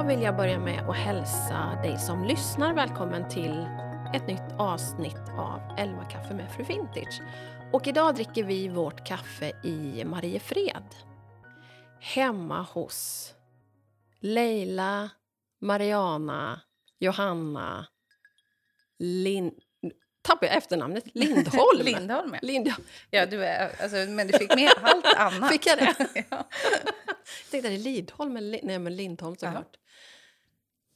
Då vill jag börja med att hälsa dig som lyssnar välkommen till ett nytt avsnitt av 11 kaffe med Fru Vintage. Och idag dricker vi vårt kaffe i Mariefred. Hemma hos Leila, Mariana, Johanna, Lin... Tappade jag efternamnet? Lindholm? Lindholm, ja. Lind... ja du är, alltså, men du fick med allt annat. Fick jag det? ja. Jag tänkte, är det Lidholm Nej, men Lindholm såklart.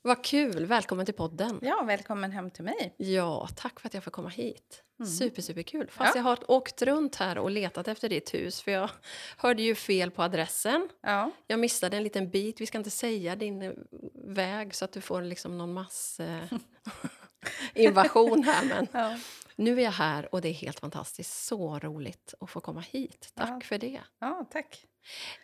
Vad kul! Välkommen till podden. ja, välkommen hem till mig. Ja, tack för att jag får komma hit. Mm. Super, super kul. Fast Ja. jag har åkt runt här och letat efter ditt hus för jag hörde ju fel på adressen. Ja, Jag missade en liten bit. Vi ska inte säga din eh, väg så att du får liksom någon mass eh, invasion här. Men ja. nu är jag här och det är helt fantastiskt. Så roligt att få komma hit. Tack Ja. för det. ja tack.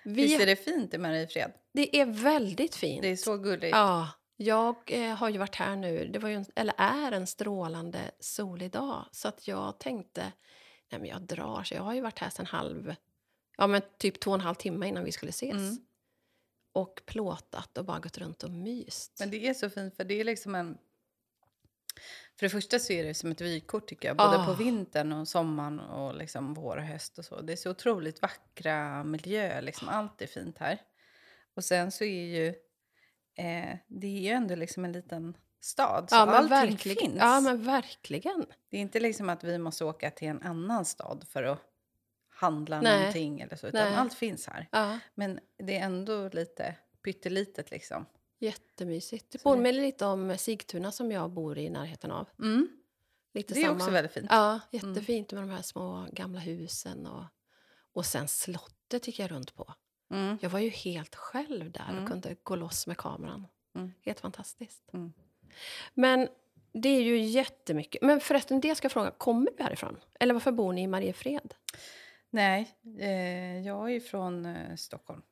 Vi, Visst är det fint i Mariefred? det är väldigt fint. Det är så gulligt. Ja, jag eh, har ju varit här nu, det var ju en, eller är en strålande solig dag. Så att jag tänkte, nej men jag drar. Så jag har ju varit här sen halv, ja men typ två och en halv timme innan vi skulle ses. Mm. Och plåtat och bara gått runt och myst. Men det är så fint för det är liksom en... För det första så är det som ett vykort tycker jag. Både Ah. på vintern och sommaren och liksom vår och höst och så. Det är så otroligt vackra miljöer. Liksom. Allt är fint här. Och sen så är ju... Eh, det är ju ändå liksom en liten stad. Så ja, men allting verkligen. finns. Ja, men verkligen. Det är inte liksom att vi måste åka till en annan stad för att handla Nej. någonting eller så. Utan Nej. allt finns här. Ja, Men det är ändå lite pyttelitet liksom. jättemysigt. Det påminner lite om Sigtuna som jag bor i närheten av. Mm. Lite Det är samma. också väldigt fint. Ja, jättefint med de här små gamla husen. Och, och sen slottet gick jag runt på. Mm. Jag var ju helt själv där Mm. och kunde gå loss med kameran. Mm. Helt fantastiskt. Mm. Men det är ju jättemycket. Men förresten, det ska jag fråga. Kommer du härifrån? Eller varför bor ni i Mariefred? Nej, eh, jag är från eh, Stockholm.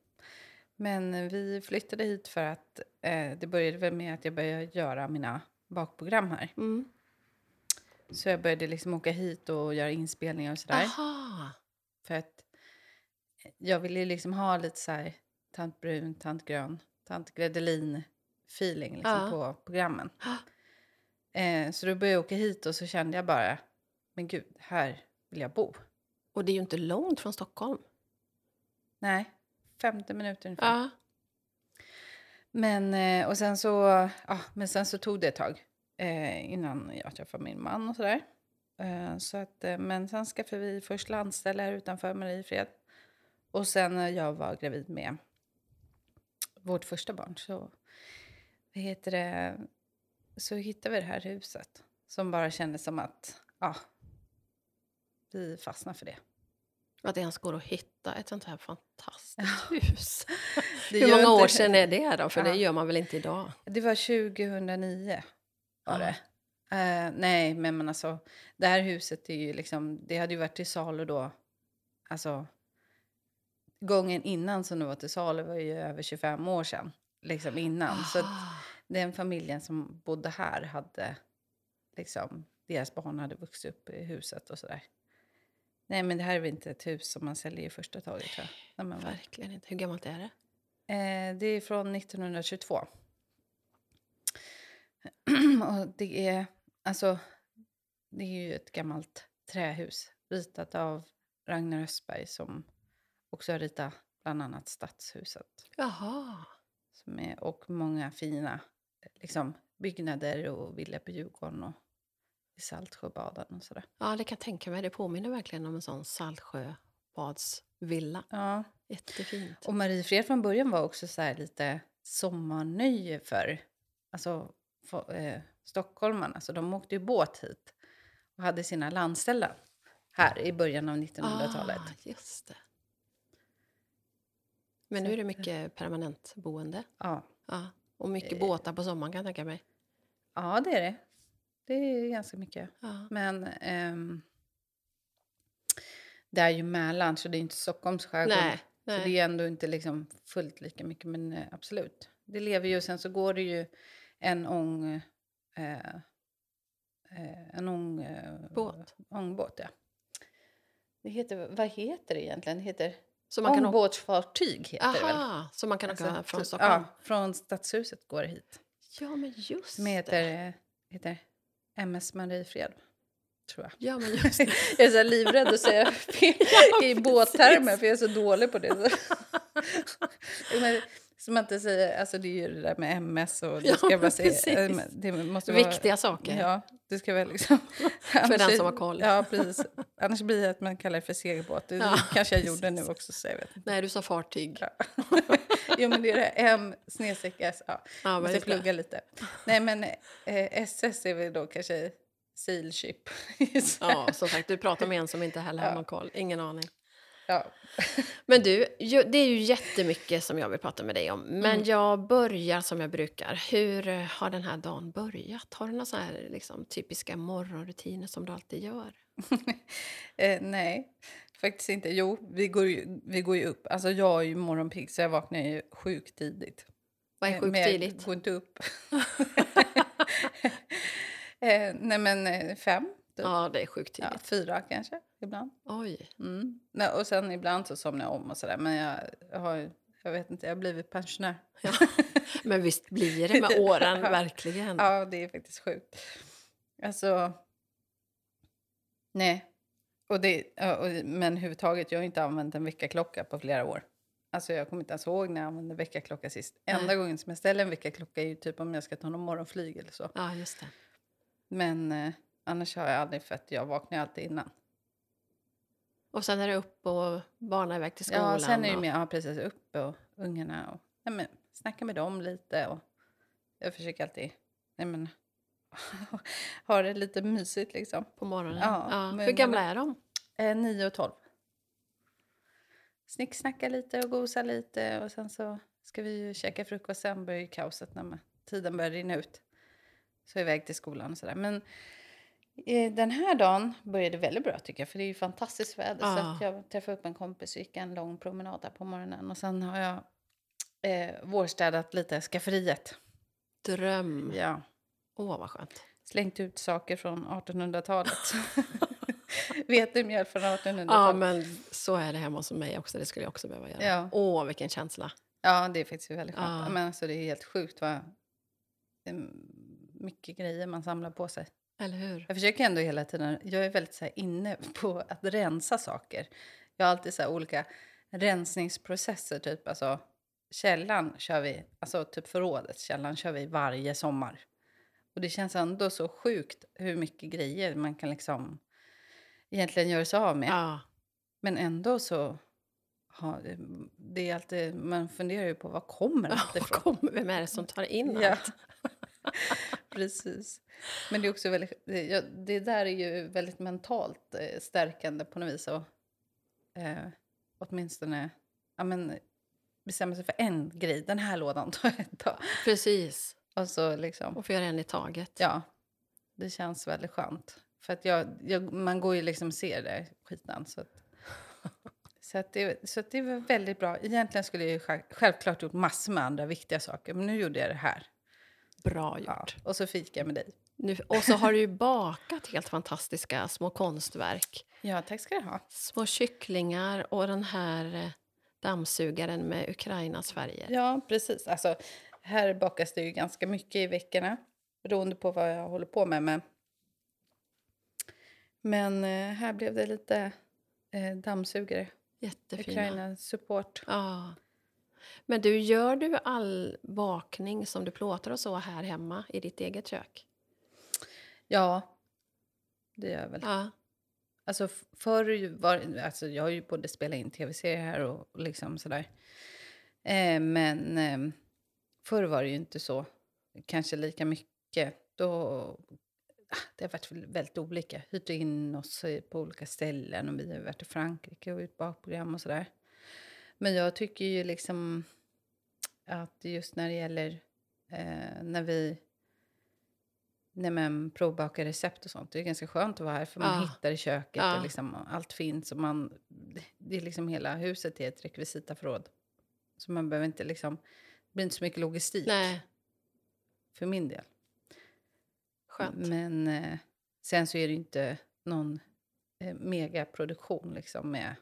Men vi flyttade hit för att eh, det började väl med att jag började göra mina bakprogram här. Mm. Så jag började liksom åka hit och göra inspelningar och sådär. Aha! För att jag ville ju liksom ha lite så här tant brun, tant grön, tant gredelin feeling liksom Ja. på programmen. Eh, så då började jag åka hit och så kände jag bara, men gud, här vill jag bo. Och det är ju inte långt från Stockholm. Nej, 50 minuter ungefär. Ja. Men, eh, och sen så, ja, men sen så tog det ett tag eh, innan jag träffade min man och sådär. Eh, så att, eh, men sen skaffade vi först landställe här utanför Mariefred. Och sen när jag var gravid med vårt första barn så, vad heter det, så hittade vi det här huset. Som bara kändes som att, ja, vi fastnade för det. Att det ens går att hitta ett sånt här fantastiskt hus. Det Hur många år sedan är det då? För Ja. det gör man väl inte idag? Det var 2009. Var Ja. det. Eh, nej, men, men alltså, det här huset är ju liksom, det hade ju varit till salu då. Alltså, gången innan som det var till salu var ju över 25 år sedan. Liksom innan. Så att Ah. den familjen som bodde här hade, liksom, deras barn hade vuxit upp i huset och sådär. Nej, men det här är väl inte ett hus som man säljer i första taget tror jag. Nej. Verkligen inte. Hur gammalt är det? Eh, det är från 1922. och det är, alltså, det är ju ett gammalt trähus ritat av Ragnar Östberg som också har ritat bland annat Stadshuset. Jaha. Som är, och många fina liksom, byggnader och villor på Djurgården och i Saltsjöbaden och sådär. Ja, det kan jag tänka mig. Det påminner verkligen om en sån Saltsjöbadsvilla. Ja. Jättefint. Och Mariefred från början var också så här lite sommarnöje för alltså, för, eh, stockholmarna. Så de åkte ju båt hit och hade sina landställen här i början av 1900-talet. Ah, just det. Men nu är det mycket permanentboende. Ja. Ja. Och mycket Eh. båtar på sommaren kan jag tänka mig. ja, det är det. Det är ganska mycket. Ja. Men ehm, det är ju Mälaren, så det är inte Stockholms skärgård. Nej, Så nej. det är ändå inte liksom fullt lika mycket, men eh, absolut. Det lever ju, sen så går det ju en ång... Eh, en ång... Båt. Ångbåt, ja. Det heter, vad heter det egentligen? Det heter Så man kan åka... Ångbåtsfartyg heter det väl? Aha, så man kan åka Alltså, från typ- Stockholm? Ja, från Stadshuset går det hit. Ja, men just Som det. heter, heter MS Mariefred, tror jag. Ja, men just det. Jag är så livrädd att säga fel i båttermer för jag är så dålig på det. Men, som man inte säger, alltså det är ju det där med MS och det Ja, ska jag bara säga. precis. Det måste vara, Viktiga saker. Ja, det ska väl liksom... den annars- som har koll. Ja, precis. Annars blir det att man kallar det för segelbåt. Det Ja, kanske jag gjorde nu också, så jag vet. Nej, du sa fartyg. Ja. Jo, men det är det M snedstreck S. Ja, Ja, måste plugga lite. Nej, men eh, SS är väl då kanske Sailship. Ja, som sagt, du pratar med en som inte heller har Ja. någon koll. Ingen aning. Ja. Men du, det är ju jättemycket som jag vill prata med dig om. Men Mm. jag börjar som jag brukar. Hur har den här dagen börjat? Har du några här, liksom, typiska morgonrutiner som du alltid gör? Eh, nej, faktiskt inte. Jo, vi går ju, vi går ju upp. Alltså jag är ju morgonpigg så jag vaknar ju sjukt tidigt. Vad är Eh, sjukt men jag tidigt? går inte upp. eh, nej, men eh, fem. Typ. Ja, det är sjukt Ja, tidigt. fyra kanske ibland. Oj. Mm. Nej, och sen ibland så somnar jag om och sådär. Men jag, jag har jag vet inte, jag har blivit pensionär. Ja. Men visst blir det med åren, verkligen. Ja, det är faktiskt sjukt. Alltså... Nej. Och det, ja, och, men överhuvudtaget, jag har inte använt en väckarklocka på flera år. Alltså jag kommer inte ens ihåg när jag använde väckarklocka sist. Enda Nej. gången som jag ställer en väckarklocka är ju typ om jag ska ta någon morgonflyg eller så. Ja, just det. Men eh, annars har jag aldrig för att jag vaknar alltid innan. Och sen är det upp och barnen iväg till skolan. Ja, sen är det och... mer, ja precis, uppe och ungarna och nej, men, snacka med dem lite och jag försöker alltid, nej men, ha det lite mysigt liksom. På morgonen. Ja, Ja, men- Hur gamla är de? Eh, 9 och 12. Snicksnacka lite och gosa lite och sen så ska vi ju käka frukost. Sen börjar ju kaoset när man, tiden börjar rinna ut. Så iväg till skolan och sådär. Men den här dagen började väldigt bra tycker jag. För det är ju fantastiskt väder. Så Ja. att jag träffade upp en kompis och gick en lång promenad där på morgonen. Och sen har jag eh, vårstädat lite skafferiet. Dröm. Ja. Åh, vad skönt. Slängt ut saker från 1800-talet. Vetemjöl från 1800-talet. Ja, men så är det hemma hos mig också. Det skulle jag också behöva göra. Ja. Åh, vilken känsla. Ja, det är faktiskt väldigt skönt. Ja. Men alltså, det är helt sjukt vad mm, mycket grejer man samlar på sig. Eller hur? Jag försöker ändå hela tiden, jag är väldigt så inne på att rensa saker. Jag har alltid så olika rensningsprocesser, typ alltså källan kör vi, alltså typ förrådet, källan kör vi varje sommar. Och det känns ändå så sjukt hur mycket grejer man kan liksom egentligen göra sig av med. Ja. Men ändå så har det, är alltid, man funderar ju på var kommer allt ifrån? vem är det som tar in Ja. Precis. Men det är också väldigt, det, det där är ju väldigt mentalt eh, stärkande på något vis. Och, eh, åtminstone ja, men, bestämma sig för en grej. Den här lådan tar jag ett tag. Precis. Och så liksom, Och få göra en i taget. ja. Det känns väldigt skönt. För att jag, jag, man går ju liksom och ser det skiten. Så att, så att, det, så att det var väldigt bra. Egentligen skulle jag självklart gjort massor med andra viktiga saker. Men nu gjorde jag det här. Bra gjort. Ja. Och så fikar jag med dig. Nu, och så har du ju bakat helt fantastiska små konstverk. Ja, tack ska du ha. Små kycklingar och den här eh, dammsugaren med Ukrainas färger. Ja, precis. Alltså, här bakas det ju ganska mycket i veckorna beroende på vad jag håller på med. Men, men eh, här blev det lite eh, dammsugare. Jättefina. Ukraina support. Ja. Men du, gör du all bakning som du plåtar och så här hemma i ditt eget kök? Ja, det gör jag väl. Ja. Alltså, förr var alltså, jag har ju både spelat in tv-serier här och, och liksom sådär. Eh, men eh, förr var det ju inte så, kanske lika mycket. Då, ah, det har varit väl- väldigt olika. Hyrt in oss eh, på olika ställen och vi har varit i Frankrike och gjort bakprogram och sådär. Men jag tycker ju liksom att just när det gäller eh, när vi Nej, men provbaka recept och sånt. Det är ganska skönt att vara här för man Ja. hittar i köket Ja. och liksom, allt finns. Och man, det är liksom hela huset är ett rekvisitaförråd. Så man behöver inte liksom, det blir inte så mycket logistik Nej, för min del. skönt. Men eh, sen så är det inte någon eh, megaproduktion liksom med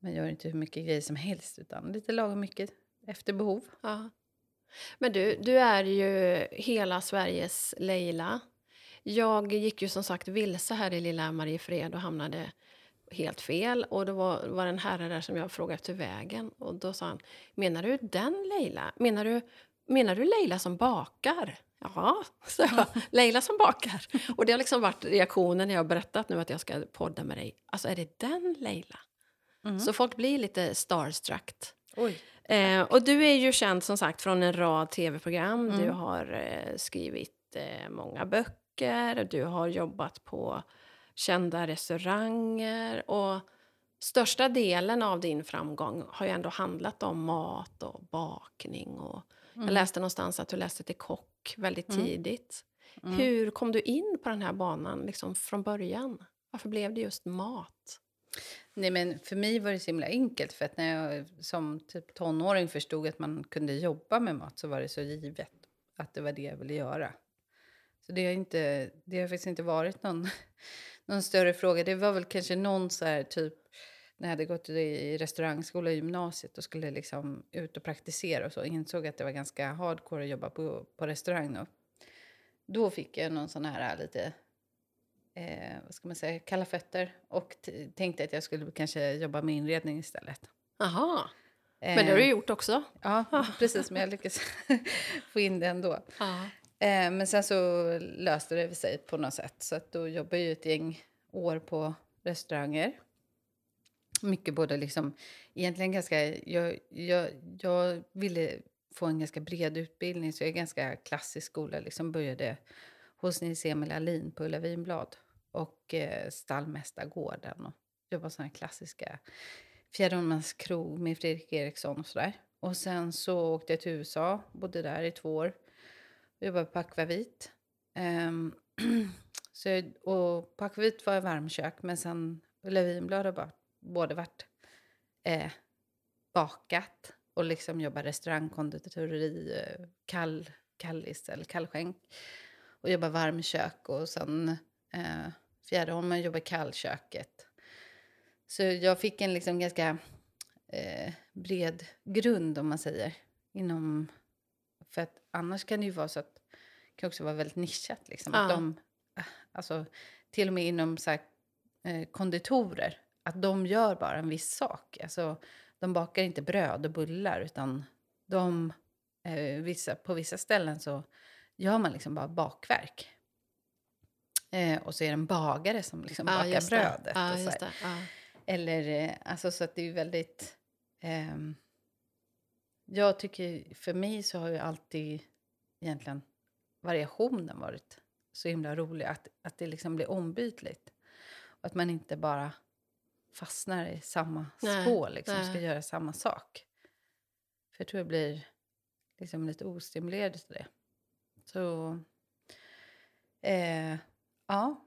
man gör inte hur mycket grejer som helst utan lite lagom mycket efter behov. Ja. Men du, du är ju hela Sveriges Leila. Jag gick ju som sagt vilse här i lilla Mariefred och hamnade helt fel. Och då var, var en herre där som jag frågade efter vägen. Och då sa han, menar du den Leila? Menar du, menar du Leila som bakar? Ja, så jag. Leila som bakar. Och det har liksom varit reaktionen när jag har berättat nu att jag ska podda med dig. Alltså är det den Leila? Mm. Så folk blir lite starstruck. Eh, och du är ju känd som sagt från en rad tv-program. Mm. Du har eh, skrivit eh, många böcker, du har jobbat på kända restauranger och största delen av din framgång har ju ändå handlat om mat och bakning. Och Mm. Jag läste någonstans att du läste till kock väldigt Mm. tidigt. Mm. Hur kom du in på den här banan liksom från början? Varför blev det just mat? Nej, men för mig var det så himla enkelt. För att när jag som typ tonåring förstod att man kunde jobba med mat så var det så givet att det var det jag ville göra. Så det har, inte, det har faktiskt inte varit någon, någon större fråga. Det var väl kanske någon så här typ när jag hade gått i restaurangskola i gymnasiet och skulle liksom ut och praktisera och så insåg att det var ganska hardcore att jobba på, på restaurang då. Då fick jag någon sån här lite eh, vad ska man säga, kalla fötter och tänkte att jag skulle kanske jobba med inredning istället. Jaha, men det har du Eh, gjort också. Ja, precis, men jag lyckades få in det ändå. Ja. Eh, men sen så löste det sig på något sätt. Så att då jobbade jag ett gäng år på restauranger. Mycket både liksom, egentligen ganska, jag, jag, jag ville få en ganska bred utbildning så jag är ganska klassisk skola. Liksom började hos Nils Emil Alin på Ulla Vinblad och eh, Stallmästargården och jobbade sådana klassiska Fjärilmans krog med Fredrik Eriksson och sådär. Och sen så åkte jag till USA, bodde där i två år. Jobbade på Akvavit. Um, ehm, så, jag- och på Akvavit var jag varmkök, men sen Levinblad Vinblad har bara, både varit eh, bakat och liksom jobbat restaurang, konditori, eh, kall, kallis eller kallskänk. Och jobbat varmkök och sen eh, Fjäderholmen jobbade kallköket. Så jag fick en liksom ganska eh, bred grund om man säger. Inom, för att annars kan det ju vara så att det kan också vara väldigt nischat. Liksom. Att Ja. de, eh, alltså, till och med inom så här, eh, konditorer, att de gör bara en viss sak. Alltså, de bakar inte bröd och bullar utan de, eh, vissa, på vissa ställen så gör man liksom bara bakverk. Eh, och så är det en bagare som liksom bakar just det. brödet. Ja, och så. Ja. Eller, eh, alltså så att det är väldigt... ehm, jag tycker, för mig så har ju alltid egentligen variationen varit så himla rolig. Att, att det liksom blir ombytligt. Och att man inte bara fastnar i samma Nej, spår, liksom, ska nej. göra samma sak. För jag tror jag blir liksom lite ostimulerad till det. Så, eh, ja.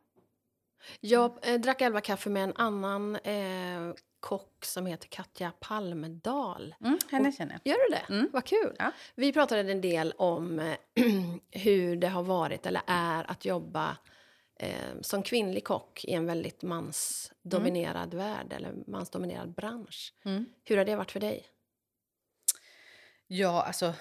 Jag eh, drack elva kaffe med en annan eh, kock som heter Katja Palmedal. Mm, henne känner jag. Gör du det? Mm. Vad kul! Ja. Vi pratade en del om eh, hur det har varit eller är att jobba eh, som kvinnlig kock i en väldigt mansdominerad värld eller mansdominerad bransch. Mm. Hur har det varit för dig? Ja, alltså...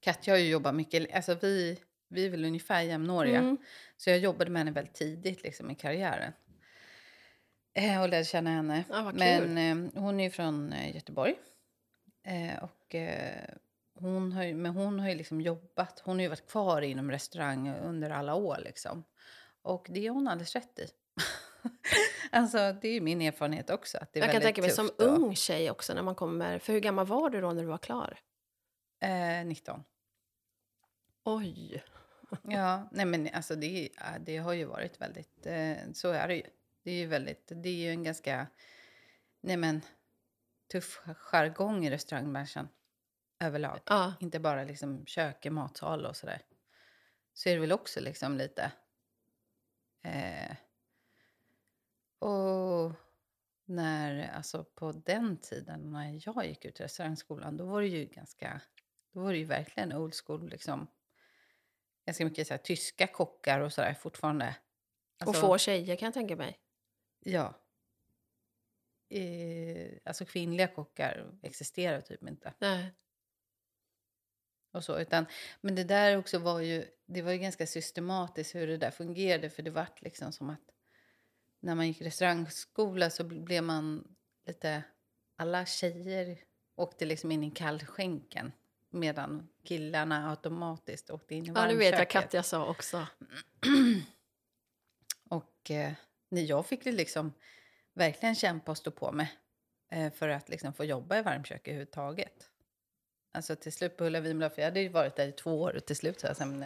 Katja har ju jobbat mycket. Alltså vi, vi är väl ungefär jämnåriga. Mm. Så jag jobbade med henne väldigt tidigt liksom, i karriären. Eh, och lärde känna henne. Ja. Men eh, hon är ju från eh, Göteborg. Eh, och, eh, hon har ju, men hon har ju liksom jobbat. Hon har ju varit kvar inom restaurang under alla år. Liksom. Och det är hon alldeles rätt i. alltså, det är min erfarenhet också. Att det är Jag kan tänka mig som och- ung tjej också när man kommer. För hur gammal var du då när du var klar? Eh, 19. Oj! Ja, nej men alltså det, det har ju varit väldigt, eh, så är det ju. Det är ju väldigt, det är ju en ganska, nej men, tuff jargong i restaurangbranschen överlag. Ja. Inte bara liksom kök, matsal och sådär. Så är det väl också liksom lite, eh, och när, alltså på den tiden när jag gick ut restaurangskolan, då var det ju ganska, då var det ju verkligen old school liksom ganska mycket så här, tyska kockar och sådär fortfarande. Och Alltså, få tjejer kan jag tänka mig. Ja. i, alltså kvinnliga kockar existerar typ inte. Nej. Och så, utan, men det där också var ju, det var ju ganska systematiskt hur det där fungerade. För det vart liksom som att när man gick restaurangskola så blev man lite... Alla tjejer åkte liksom in i kallskänken medan killarna automatiskt åkte in i Ja, varmköket. det vet jag Katja sa också. Och eh, jag fick liksom verkligen kämpa och stå på mig eh, för att liksom få jobba i varmkök överhuvudtaget. Alltså till slut på Ulla Vinblad, för jag hade ju varit där i två år och till slut så jag, men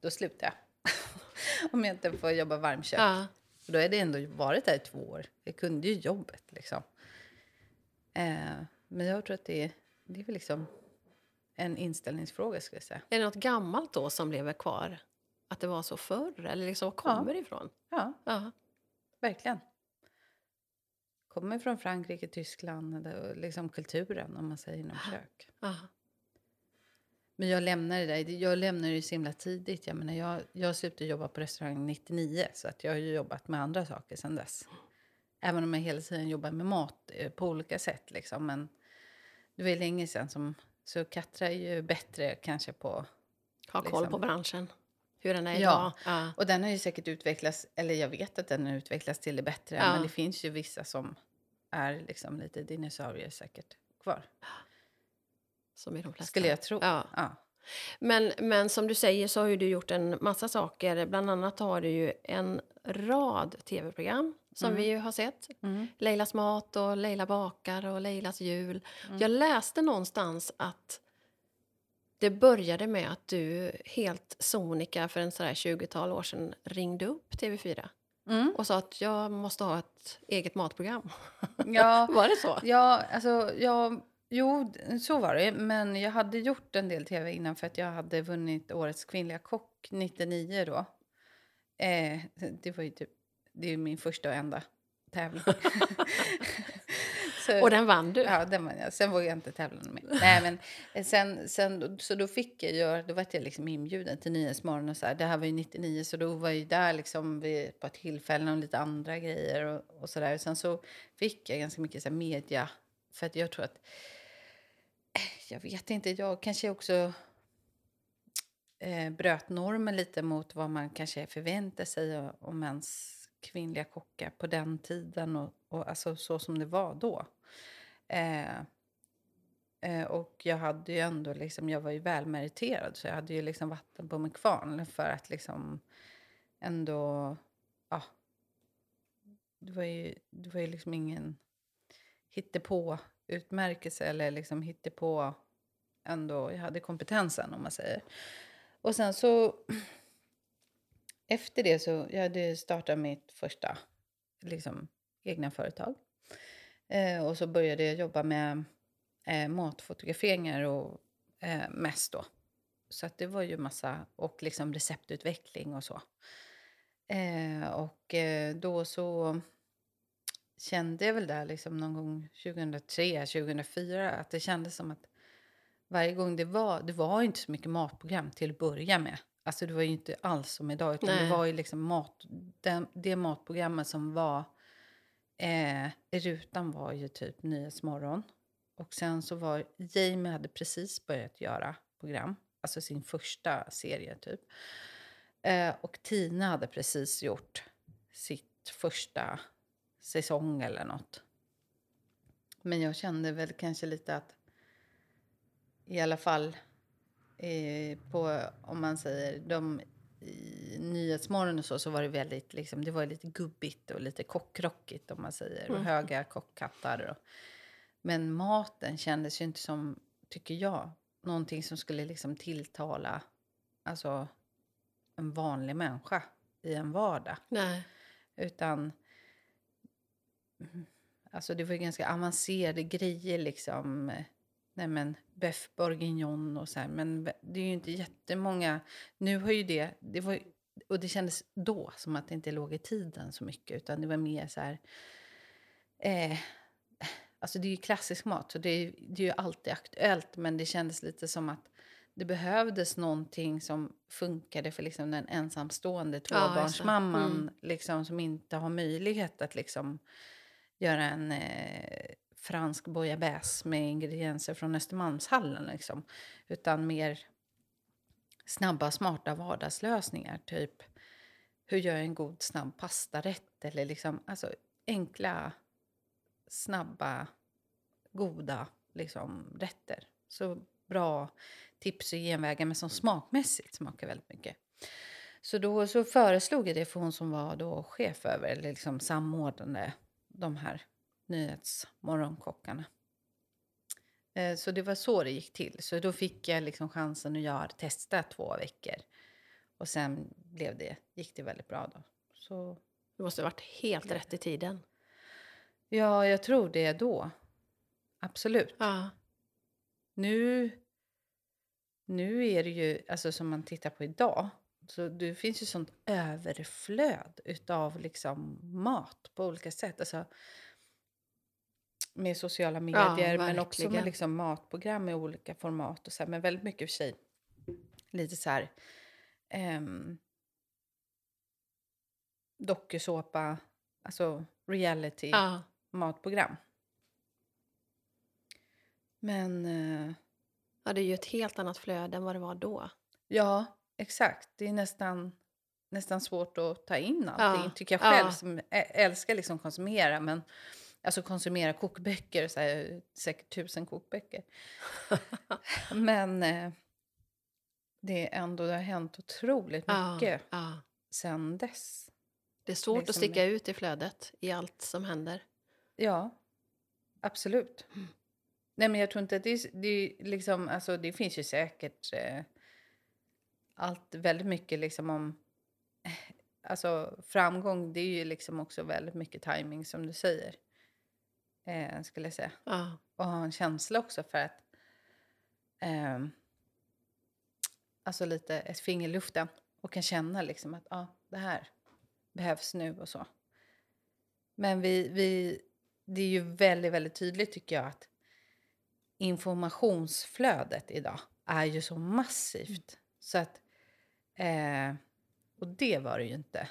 då slutade jag. Om jag inte får jobba varmkök. Ja. För då har det ändå varit där i två år. Jag kunde ju jobbet liksom. Eh, men jag tror att det är, det är väl liksom en inställningsfråga skulle jag säga. Är det något gammalt då som lever kvar? Att det var så förr? Eller liksom, var kommer det ifrån? Ja, Ja. verkligen. Kommer från Frankrike, Tyskland, liksom kulturen om man säger inom kök. Ja. Men jag lämnade det där. Jag lämnade det så himla tidigt. Jag, menar, jag, jag slutade jobba på restaurang 99 så att jag har ju jobbat med andra saker sedan dess. Även om jag hela tiden jobbar med mat eh, på olika sätt. Liksom. Men det var länge sedan som... Så Katra är ju bättre kanske på... Ha koll Liksom. på branschen. Hur den är Ja. idag. Ja. Och den har ju säkert utvecklats, eller jag vet att den har utvecklats till det bättre. Ja. Men det finns ju vissa som är liksom lite dinosaurier säkert kvar. Som i de flesta. Skulle jag tro. Ja. Ja. Men, men som du säger så har ju du gjort en massa saker. Bland annat har du ju en rad tv-program som Mm. vi ju har sett. Mm. Leilas mat och Leila bakar och Leilas jul. Jag läste någonstans att det började med att du helt sonika för en sådär 20-tal år sedan ringde upp TV4 Mm. och sa att jag måste ha ett eget matprogram. Ja, Var det så? Ja, alltså, jag, jo, så var det. Men jag hade gjort en del tv innan för att jag hade vunnit Årets kvinnliga kock 99 då. Eh, det var ju typ, det är min första och enda tävling. så, Och den vann du. Ja, den vann jag. Sen vågade jag inte tävla mer. Nej, men eh, sen, sen, så då fick jag göra, då var jag liksom inbjuden till Nyhetsmorgon och så här. Det här var ju 99 så då var jag ju där liksom vid, på tillfällen och lite andra grejer och, och så där. Sen så fick jag ganska mycket så här, media för att jag tror att, jag vet inte, jag kanske också eh, bröt normen lite mot vad man kanske förväntar sig om ens kvinnliga kockar på den tiden och, och alltså så som det var då. Eh, eh, och jag hade ju ändå liksom, jag var ju välmeriterad så jag hade ju liksom vatten på min kvarn för att liksom ändå, ja. Det var ju, det var ju liksom ingen hittepå utmärkelse eller liksom hittepå ändå, jag hade kompetensen om man säger. Och sen så efter det så jag hade startat mitt första liksom, egna företag. Eh, och så började jag jobba med eh, matfotograferingar och eh, mest då. Så att det var ju massa, och liksom receptutveckling och så. Eh, och eh, då så kände jag väl där liksom någon gång 2003, 2004 att det kändes som att varje gång det var, det var inte så mycket matprogram till att börja med. Alltså det var ju inte alls som idag, utan Nej. det var ju liksom mat, den, det matprogrammet som var eh, i rutan var ju typ Nyhetsmorgon. Och sen så var Jamie hade precis börjat göra program, alltså sin första serie typ. Eh, och Tina hade precis gjort sitt första säsong eller något. Men jag kände väl kanske lite att i alla fall eh, på, om man säger, de i Nyhetsmorgon och så, så var det väldigt, liksom, det var lite gubbigt och lite kockrockigt om man säger. Och Mm. höga kockhattar. Och, men maten kändes ju inte som, tycker jag, någonting som skulle liksom tilltala alltså, en vanlig människa i en vardag. Nej. Utan... mm, Alltså det var ju ganska avancerade grejer liksom. Nej men beef bourguignon och så här. Men det är ju inte jättemånga. Nu har ju det... det var, och det kändes då som att det inte låg i tiden så mycket. Utan det var mer så här... Eh, alltså det är ju klassisk mat. Så det är, det är ju alltid aktuellt. Men det kändes lite som att det behövdes någonting som funkade för liksom den ensamstående Ja, det. tvåbarnsmamman Mm. liksom, som inte har möjlighet att liksom, göra en eh, fransk bouillabaisse med ingredienser från Östermalmshallen. Liksom. Utan mer snabba, smarta vardagslösningar. Typ, hur gör jag en god snabb pastarätt? Eller liksom, alltså, enkla, snabba, goda liksom, rätter. Så bra tips och genvägar, men som smakmässigt smakar väldigt mycket. Så då så föreslog jag det för hon som var då chef över, eller liksom samordnade de här nyhetsmorgonkockarna. Eh, så det var så det gick till. Så då fick jag liksom chansen att göra, testa två veckor. Och sen blev det, gick det väldigt bra då. Så, Det måste ha varit helt rätt i tiden. ja, jag tror det då. Absolut. Ja. Nu, nu är det ju, alltså som man tittar på idag, så det finns ju sånt överflöd utav liksom mat på olika sätt. Alltså, med sociala medier, men också med liksom matprogram i olika format. Och så här, men väldigt mycket för sig lite så här... ehm, dokusåpa, alltså reality Ja. matprogram. Men eh, ja, det är ju ett helt annat flöde än vad det var då. ja, exakt. Det är nästan, nästan svårt att ta in allting, Ja, tycker jag själv ja. som älskar liksom konsumera. Men, alltså konsumera kokböcker, så här, säkert tusen kokböcker. men eh, det är ändå, det har hänt otroligt Ja, mycket ja. sen dess. Det är svårt att Liksom- sticka ut i flödet i allt som händer. Ja, absolut. Mm. Nej, men jag tror inte att det, det, liksom, alltså, det finns ju säkert eh, allt väldigt mycket liksom om... Alltså framgång, det är ju liksom också väldigt mycket timing som du säger. Eh, skulle jag säga. Ja. Och ha en känsla också för att... ehm, alltså lite ett finger i luften och kan känna liksom att ja, det här behövs nu och så. Men vi, vi, det är ju väldigt, väldigt tydligt tycker jag att informationsflödet idag är ju så massivt. Så att, eh, och det var det ju inte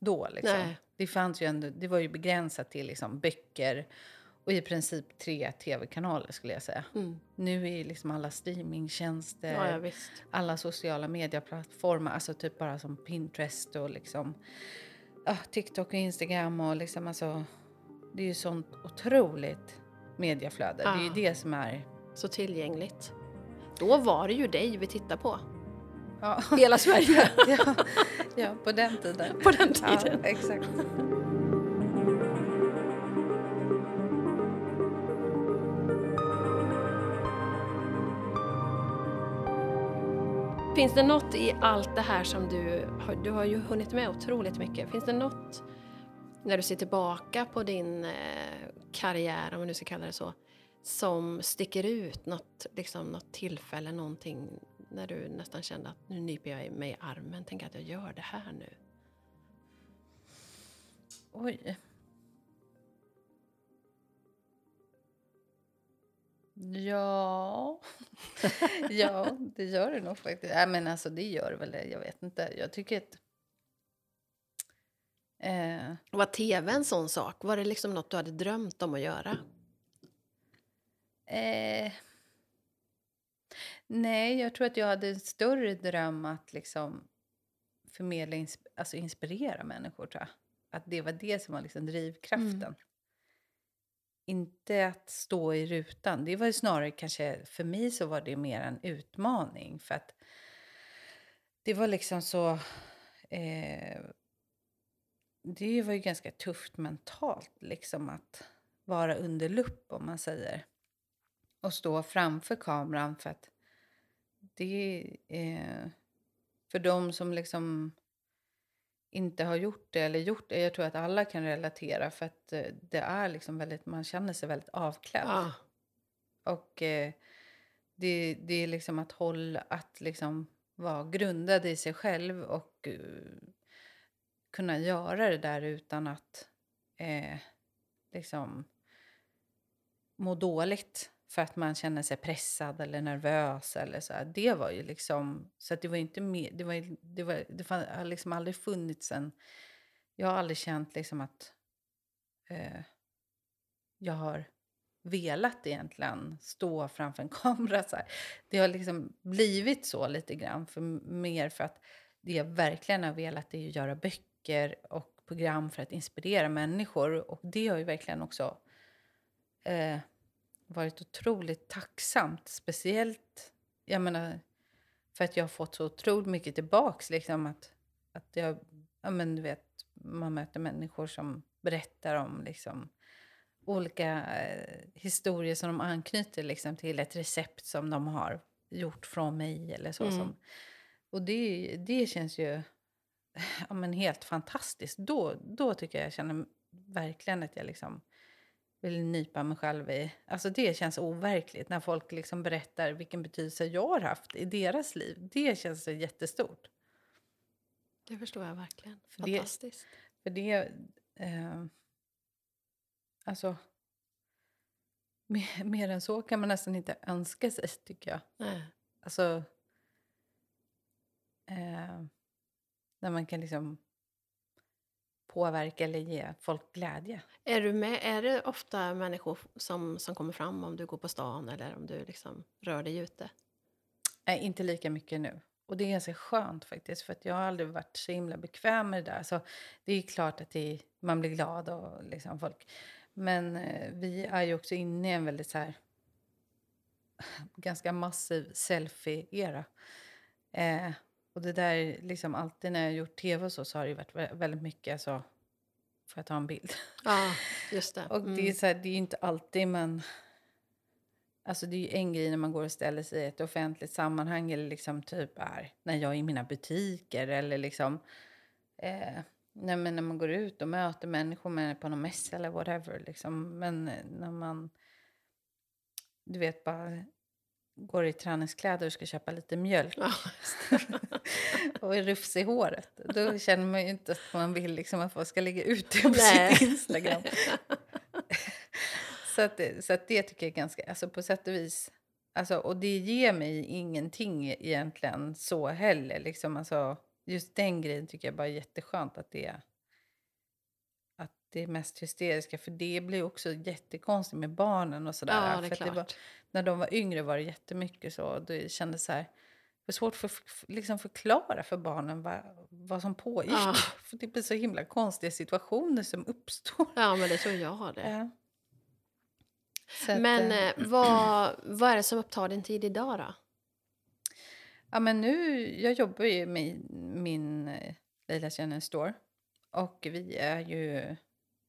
då. Liksom. Nej. Det, fanns ju ändå, det var ju begränsat till liksom böcker och i princip tre tv-kanaler skulle jag säga. Mm. Nu är liksom alla streamingtjänster, ja, ja, alla sociala medieplattformar, alltså typ bara som Pinterest och liksom ja, TikTok och Instagram och liksom alltså det är ju sånt otroligt medieflöde. Det är ju Ja. det som är Så tillgängligt. Då var det ju dig vi tittade på. Ja, Hela Sverige. ja, ja, på den tiden. På den tiden. Ja, exakt. Finns det något i allt det här som du har, du har ju hunnit med otroligt mycket. Finns det något när du ser tillbaka på din eh, karriär, om man nu ska kalla det så, som sticker ut? Något, liksom, något tillfälle, någonting när du nästan kände att nu nyper jag mig i armen, tänker att jag gör det här nu. Oj. Ja. ja, det gör det nog faktiskt. Nej, men alltså det gör väl det. Jag vet inte. Jag tycker att... Eh, Var tv en sån sak? Var det liksom något du hade drömt om att göra? eh, nej, jag tror att jag hade en större dröm att liksom förmedla, alltså inspirera människor tror jag. Att det var det som var liksom drivkraften. Inte att stå i rutan. Det var ju snarare kanske, för mig så var det mer en utmaning. För att det var liksom så... Eh, det var ju ganska tufft mentalt liksom att vara under lupp om man säger. Och stå framför kameran för att det är... För de som liksom inte har gjort det eller gjort det. Jag tror att alla kan relatera för att eh, det är liksom väldigt, man känner sig väldigt avklädd. Ja, Och eh, det, det är liksom att hålla, att liksom vara grundad i sig själv och eh, kunna göra det där utan att eh, liksom må dåligt för att man känner sig pressad eller nervös eller så. här. Det var ju liksom, så att det var inte med, det var, det var, det fann, har liksom aldrig funnits en, jag har aldrig känt liksom att eh, jag har velat egentligen stå framför en kamera. Så här. Det har liksom blivit så lite grann, för mer för att det jag verkligen har velat är att göra böcker och program för att inspirera människor. Och det har ju verkligen också eh, varit otroligt tacksamt. Speciellt, jag menar, för att jag har fått så otroligt mycket tillbaks. Liksom att, att jag, ja men du vet, man möter människor som berättar om liksom, olika eh, historier som de anknyter liksom, till ett recept som de har gjort från mig. eller så. Mm. Som, och det, det känns ju ja, men helt fantastiskt. Då, då tycker jag jag känner verkligen att jag liksom vill nypa mig själv i... Alltså det känns overkligt när folk liksom berättar vilken betydelse jag har haft i deras liv. Det känns jättestort. Det förstår jag verkligen. Fantastiskt. För det... För det eh, alltså... Mer, mer, än så kan man nästan inte önska sig, tycker jag. Nej. Alltså... Eh, när man kan liksom påverka eller ge folk glädje. Är, du med, är det ofta människor som, som kommer fram om du går på stan eller om du liksom rör dig ute? Nej, inte lika mycket nu. Och det är ganska skönt faktiskt, för att jag har aldrig varit så himla bekväm med det där. Så det är klart att det, man blir glad och liksom folk... Men eh, vi är ju också inne i en väldigt så här ganska massiv selfie-era. Eh, och det där, liksom alltid när jag har gjort tv så, så har det varit väldigt mycket alltså, får jag ta en bild? Ja, just det. och det är mm. så här, det är inte alltid man... Alltså det är ju en grej när man går och ställer sig i ett offentligt sammanhang eller liksom typ är när jag är i mina butiker eller liksom eh, när, när man går ut och möter människor med på någon mässa eller whatever. Liksom. Men när man, du vet, bara går i träningskläder och ska köpa lite mjölk ja, och är rufsig i håret. Då känner man ju inte att man vill liksom att folk ska lägga ut det på Nej. sitt Instagram. så, att, så att det tycker jag är ganska, alltså på sätt och vis, alltså, och det ger mig ingenting egentligen så heller. Liksom, alltså, just den grejen tycker jag bara är jätteskönt att det är det mest hysteriska. För det blir också jättekonstigt med barnen och sådär. Ja, för det var, när de var yngre var det jättemycket så. Det kändes så här, det var svårt att för, liksom förklara för barnen vad, vad som pågick. Ja. För det blir så himla konstiga situationer som uppstår. Ja, men det tror jag det. Ja. Att, men äh, vad, vad är det som upptar din tid idag då? Ja, men nu, jag jobbar ju med min eh, Leila Channel Store. Och vi är ju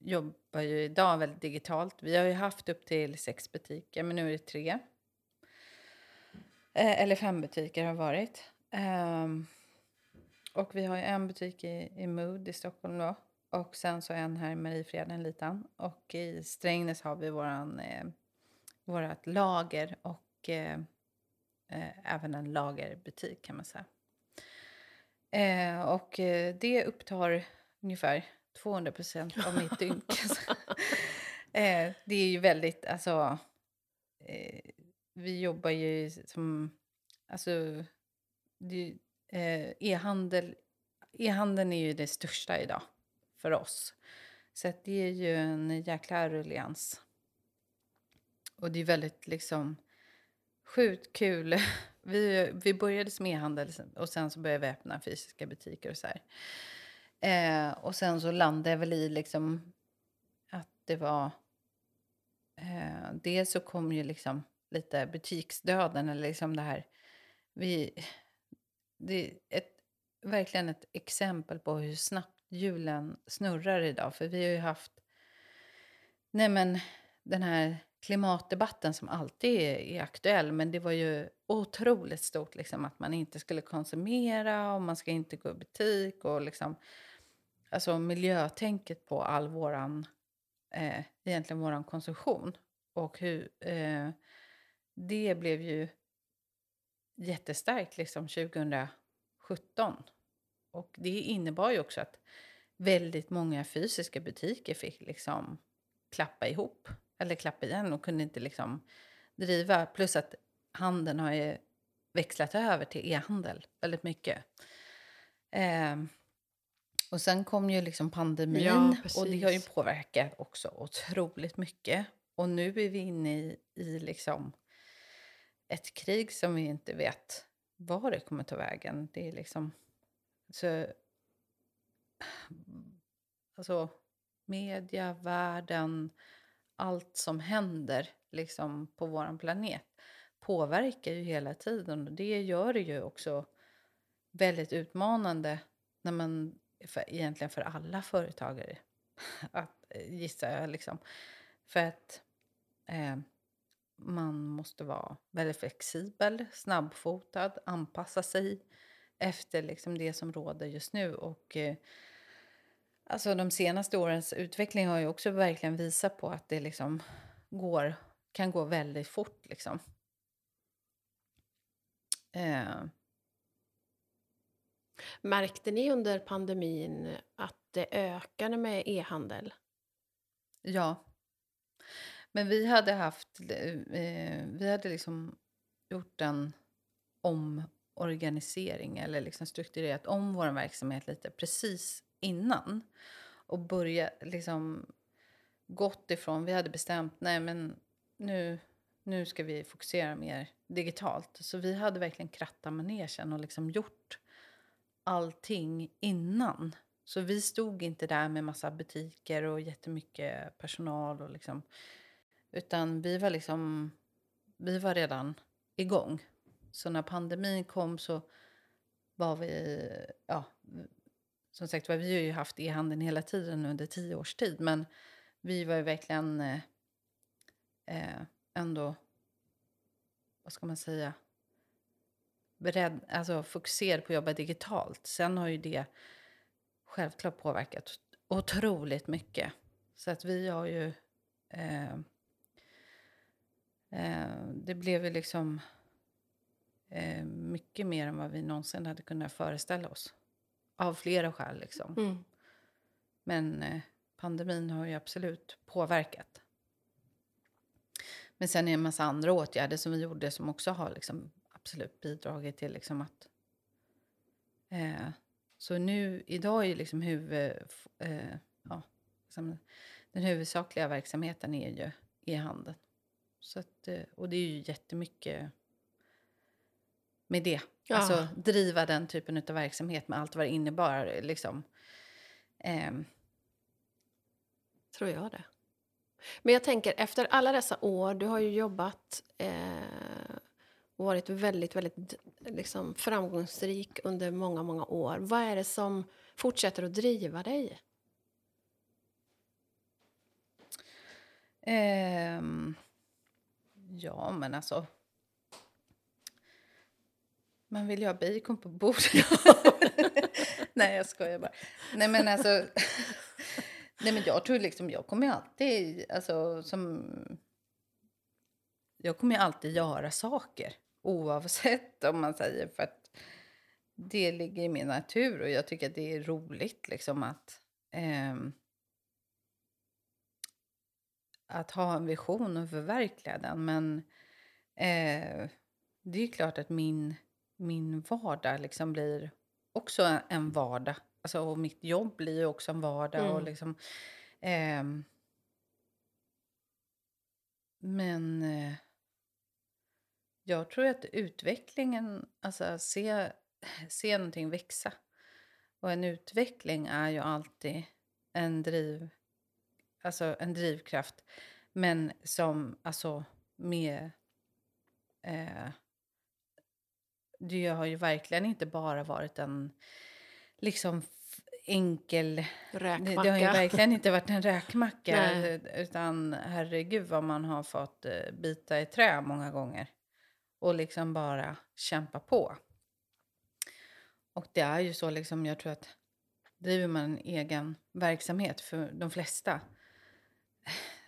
jobbar ju idag väldigt digitalt. Vi har ju haft upp till sex butiker, men nu är det tre. Eh, eller fem butiker har varit. Eh, och vi har ju en butik i, i Mood i Stockholm då. Och sen så en här i Mariefreden, liten. Och i Strängnäs har vi våran, eh, vårat lager och eh, eh, även en lagerbutik kan man säga. Eh, och eh, det upptar ungefär 200 procent av mitt dygn. eh, det är ju väldigt, alltså... Eh, vi jobbar ju som... Alltså, eh, e-handel, e-handeln är ju det största idag för oss. Så det är ju en jäkla rullians. Och det är väldigt liksom sjukt kul. Vi, vi började som e-handel och sen så började vi öppna fysiska butiker och så här. Eh, och sen så landade jag väl i liksom att det var... Eh, dels så kom ju liksom lite butiksdöden eller liksom det här... Vi, det är ett, verkligen ett exempel på hur snabbt hjulen snurrar idag. För vi har ju haft nej men, den här klimatdebatten som alltid är, är, aktuell. Men det var ju otroligt stort liksom, att man inte skulle konsumera och man ska inte gå i butik. och liksom alltså miljötänket på all våran, eh, egentligen våran konsumtion. Och hur eh, det blev ju jättestarkt liksom 2017. Och det innebar ju också att väldigt många fysiska butiker fick liksom klappa ihop eller klappa igen och kunde inte liksom driva. Plus att handeln har ju växlat över till e-handel väldigt mycket. Eh, Och sen kom ju liksom pandemin Ja, och det har ju påverkat också otroligt mycket. Och nu är vi inne i, i liksom ett krig som vi inte vet var det kommer ta vägen. Det är liksom... Så, alltså, media, världen, allt som händer liksom på vår planet påverkar ju hela tiden. Och det gör det ju också väldigt utmanande när man, för, egentligen för alla företagare, att, eh, gissar jag. Liksom. För att eh, man måste vara väldigt flexibel, snabbfotad, anpassa sig efter liksom det som råder just nu. Och eh, alltså de senaste årens utveckling har ju också verkligen visat på att det liksom går, kan gå väldigt fort. Liksom. Eh, Märkte ni under pandemin att det ökade med e-handel? ja. Men vi hade haft, eh, vi hade liksom gjort en omorganisering eller liksom strukturerat om vår verksamhet lite precis innan. Och börja liksom gått ifrån, vi hade bestämt, nej men nu, nu ska vi fokusera mer digitalt. Så vi hade verkligen krattat manegen och liksom gjort allting innan. Så vi stod inte där med massa butiker och jättemycket personal och liksom utan vi var liksom, vi var redan igång. Så när pandemin kom så var vi, ja, som sagt var, vi har ju haft e-handeln hela tiden under tio års tid. Men vi var ju verkligen eh, eh, ändå, vad ska man säga, beredd, alltså fokuserad på att jobba digitalt. Sen har ju det självklart påverkat otroligt mycket. Så att vi har ju eh, Eh, det blev ju liksom eh, mycket mer än vad vi någonsin hade kunnat föreställa oss. Av flera skäl liksom. Mm. Men eh, pandemin har ju absolut påverkat. Men sen är det en massa andra åtgärder som vi gjorde som också har liksom absolut bidragit till liksom att... Eh, så nu, idag är liksom huvud, eh, ja, liksom, den huvudsakliga verksamheten är ju e-handeln. Så att, eh, och det är ju jättemycket med det. Ja. Alltså driva den typen av verksamhet med allt vad det innebar. Liksom. Ehm, Tror jag det. Men jag tänker, efter alla dessa år, du har ju jobbat eh, varit väldigt, väldigt liksom, framgångsrik under många, många år. Vad är det som fortsätter att driva dig? ehm, ja, men alltså... Man vill ju ha bacon på bordet. Nej, jag skojar bara. Nej, men alltså... Nej, men jag tror liksom, jag kommer ju alltid, alltså som... Jag kommer ju alltid göra saker, oavsett om man säger, för att det ligger i min natur och jag tycker att det är roligt liksom att... ehm, att ha en vision och förverkliga den. Men eh, det är ju klart att min, min vardag liksom blir också en, en vardag. Alltså, och mitt jobb blir ju också en vardag. Och Mm. liksom, ehm, men eh, jag tror att utvecklingen, alltså se, se någonting växa. Och en utveckling är ju alltid en driv, alltså en drivkraft. Men som alltså med... Eh, det har ju verkligen inte bara varit en liksom enkel... Räkmacka? det har ju verkligen inte varit en räkmacka. Nej. utan herregud vad man har fått eh, bita i trä många gånger. Och liksom bara kämpa på. Och det är ju så, liksom, jag tror att driver man en egen verksamhet för de flesta.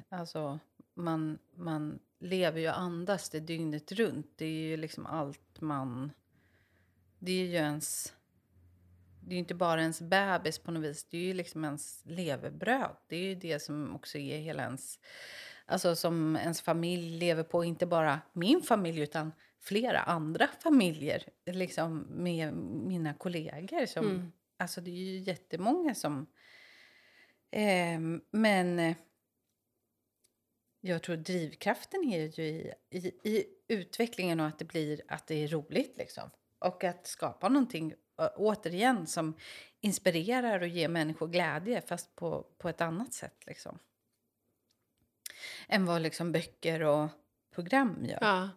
Alltså, man, man lever ju och andas det dygnet runt. Det är ju liksom allt man... Det är ju ens... Det är inte bara ens bebis på något vis. Det är ju liksom ens levebröd. Det är ju det som också är hela ens... Alltså som ens familj lever på. Inte bara min familj utan flera andra familjer. Liksom med mina kollegor som Mm. Alltså det är ju jättemånga som... Eh, men jag tror drivkraften är ju i, i, i utvecklingen och att det blir att det är roligt liksom. Och att skapa någonting återigen som inspirerar och ger människor glädje fast på, på ett annat sätt liksom. Än vad liksom böcker och program gör. Ja.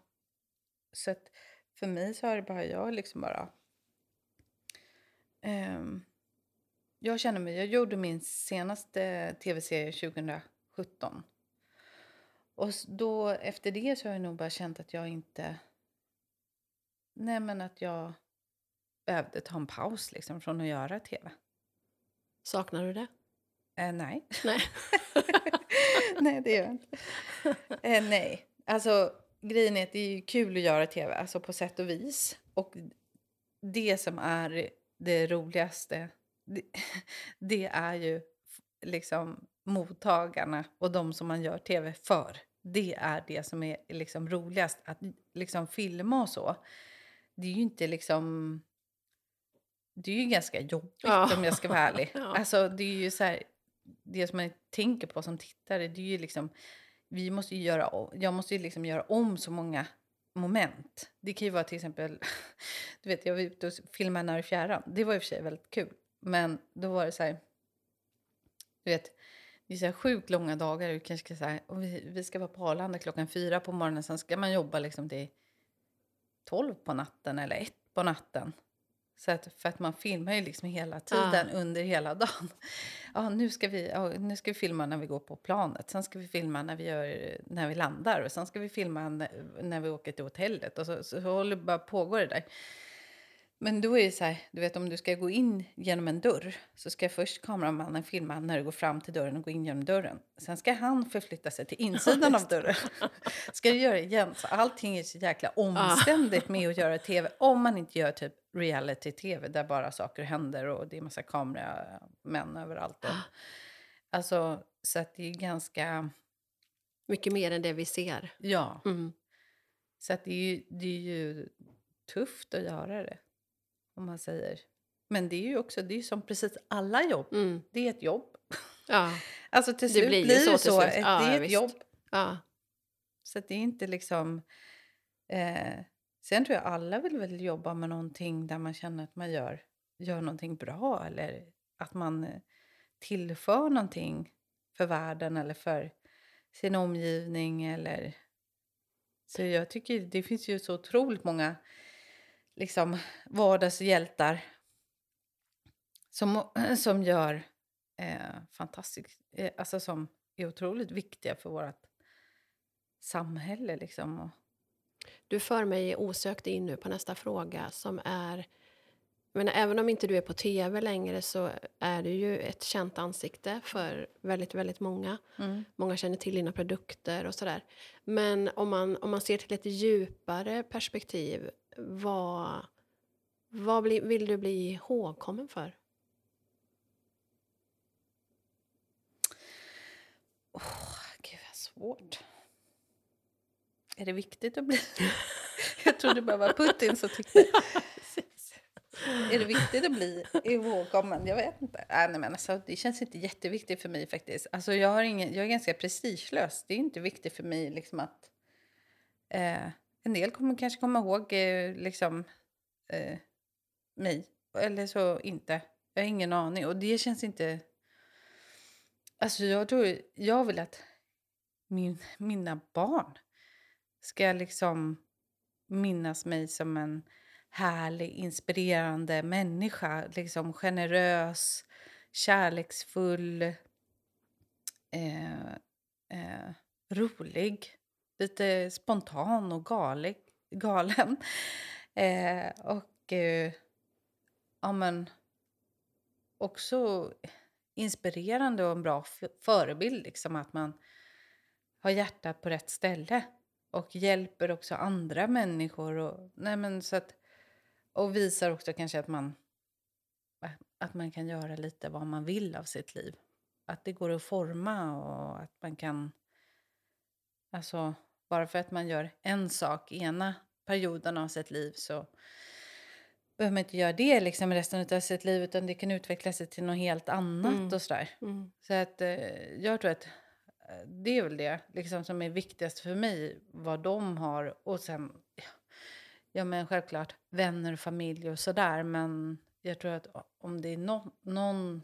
Så att för mig så har det bara, jag liksom bara... ehm, jag känner mig, jag gjorde min senaste tv-serie 2017. Och då, efter det så har jag nog bara känt att jag inte... Nej men att jag behövde ta en paus liksom från att göra tv. Saknar du det? Eh, nej. Nej. nej, det gör jag inte. Eh, nej, alltså grejen är att det är ju kul att göra tv, alltså på sätt och vis. Och det som är det roligaste, det, det är ju liksom mottagarna och de som man gör tv för. Det är det som är liksom roligast, att liksom filma och så. Det är ju inte liksom... Det är ju ganska jobbigt Ja. om jag ska vara ärlig. Ja. Alltså det är ju så här, det som man tänker på som tittare, det är ju liksom, vi måste göra, jag måste ju liksom göra om så många moment. Det kan ju vara till exempel, du vet jag var ute och filmade När i fjärran, det var i och för sig väldigt kul. Men då var det så här, du vet, det är så här sjukt långa dagar. Vi, kanske ska säga, vi, vi ska vara på Arlanda klockan fyra på morgonen, sen ska man jobba liksom till tolv på natten eller ett på natten. Så att, för att man filmar ju liksom hela tiden under hela dagen. Ja, nu ska, vi, ja, nu ska vi filma när vi går på planet. Sen ska vi filma när vi, gör, när vi landar. Och sen ska vi filma när, när vi åker till hotellet. Och så, så håller bara pågår det där. Men då är det så här, du vet om du ska gå in genom en dörr så ska först kameramannen filma när du går fram till dörren och går in genom dörren. Sen ska han förflytta sig till insidan av dörren. Ska du göra det igen? Så allting är så jäkla omständigt med att göra tv. Om man inte gör typ reality-tv där bara saker händer och det är massa kameramän överallt. Och, alltså, så att det är ganska, Mycket mer än det vi ser. ja. Mm. Så att det, är ju, det är ju tufft att göra det. Om man säger. Men det är ju också, det är som precis alla jobb. Mm. Det är ett jobb. Ja. Alltså till Det slut blir blir ju så det så. Det Ja, är ett visst. jobb. ja. Så det är inte liksom... Eh, sen tror jag alla vill väl jobba med någonting där man känner att man gör, gör någonting bra. Eller att man eh, tillför någonting för världen eller för sin omgivning. Eller... Så jag tycker det finns ju så otroligt många liksom, vardagshjältar som, som gör eh, fantastiskt, eh, alltså som är otroligt viktiga för vårt samhälle. Liksom. Och, Du för mig osökt in nu på nästa fråga som är... Men även om inte du är på tv längre så är du ju ett känt ansikte för väldigt, väldigt många. Många känner till dina produkter och sådär. Men om man, om man ser till ett djupare perspektiv, vad, vad bli, vill du bli ihågkommen för? Gud, vad svårt. Är det viktigt att bli... Jag trodde bara var Putin som tyckte... Är det viktigt att bli ihågkommen? Jag vet inte. Äh, nej, men alltså, det känns inte jätteviktigt för mig faktiskt. Alltså, jag, har ingen, jag är ganska prestigelös. Det är inte viktigt för mig liksom, att... Eh, en del kommer kanske komma ihåg eh, liksom, eh, mig. Eller så inte. Jag har ingen aning. Och det känns inte... Alltså jag tror... Jag vill att min, mina barn ska liksom minnas mig som en härlig, inspirerande människa. Liksom generös, kärleksfull, eh, eh, rolig, lite spontan och galig, galen. Eh, och eh, ja, men också inspirerande och en bra förebild. Liksom, att man har hjärtat på rätt ställe och hjälper också andra människor. Och, nej men så att, och visar också kanske att man, eh, att man kan göra lite vad man vill av sitt liv. Att det går att forma och att man kan... Alltså, bara för att man gör en sak ena perioden av sitt liv så behöver man inte göra det liksom resten av sitt liv utan det kan utveckla sig till något helt annat Mm. och sådär. Mm. Så att eh, jag tror att eh, det är väl det liksom, som är viktigast för mig, vad de har. Och sen, ja, men självklart vänner och familj och sådär. Men jag tror att om det är nå någon,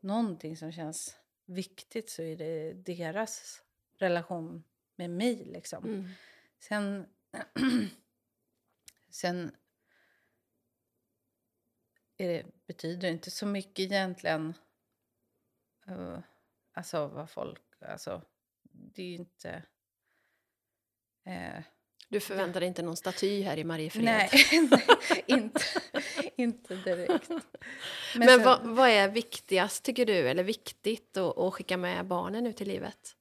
någonting som känns viktigt så är det deras relation med mig liksom. Mm. Sen, sen är det, betyder det inte så mycket egentligen. eh, alltså vad folk, alltså det är ju inte... eh, Du förväntar dig inte någon staty här i Mariefred? nej, nej, inte, inte direkt. Men, sen- vad, vad är viktigast, tycker du, eller viktigt att, att skicka med barnen ut i livet?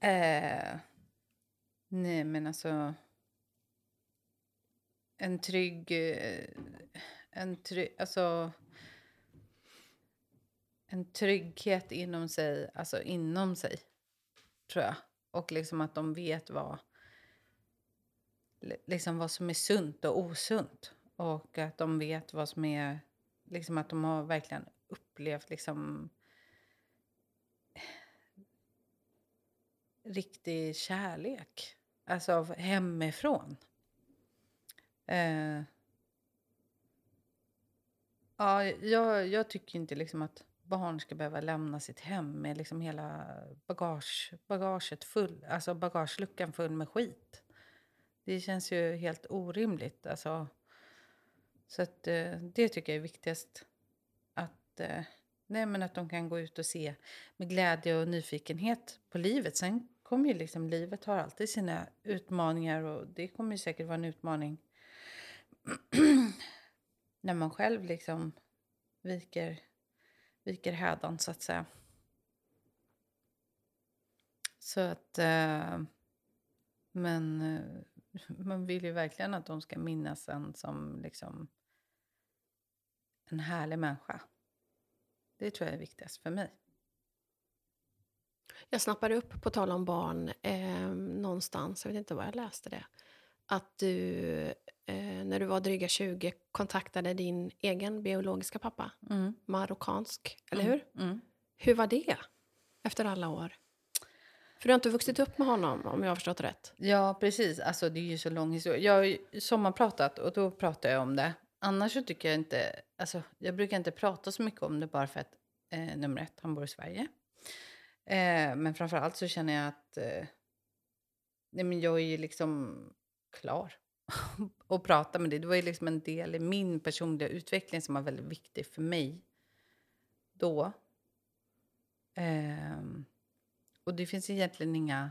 Eh, nej, men alltså... En trygg... Eh, en trygg... Alltså... En trygghet inom sig, alltså inom sig, tror jag. Och liksom att de vet vad, liksom vad som är sunt och osunt. Och att de vet vad som är... Liksom att de har verkligen upplevt liksom riktig kärlek. Alltså av hemifrån. Eh, ja, jag, jag tycker inte liksom att barn ska behöva lämna sitt hem med liksom hela bagage, bagaget full, alltså bagageluckan full med skit. Det känns ju helt orimligt. Alltså, så att, eh, det tycker jag är viktigast. Att, eh, nej, men att de kan gå ut och se med glädje och nyfikenhet på livet. Sen kommer ju liksom livet har alltid sina utmaningar och det kommer ju säkert vara en utmaning när man själv liksom viker, viker hädan så att säga. Så att, eh, men eh, man vill ju verkligen att de ska minnas en som liksom en härlig människa. Det tror jag är viktigast för mig. Jag snappade upp, på tal om barn, eh, någonstans, jag vet inte var jag läste det, att du eh, när du var dryga 20 kontaktade din egen biologiska pappa, Mm. marockansk, eller Mm. hur? Mm. Hur var det efter alla år? För du har inte vuxit upp med honom om jag har förstått rätt. Ja, precis. Alltså, det är ju så lång historia. Jag har ju sommarpratat och då pratar jag om det. Annars så tycker jag inte... Alltså, jag brukar inte prata så mycket om det bara för att eh, nummer ett, han bor i Sverige. Eh, men framför allt så känner jag att eh, nej, men jag är ju liksom klar att prata med dig. Det var ju liksom en del i min personliga utveckling som var väldigt viktig för mig då. Eh, och det finns egentligen inga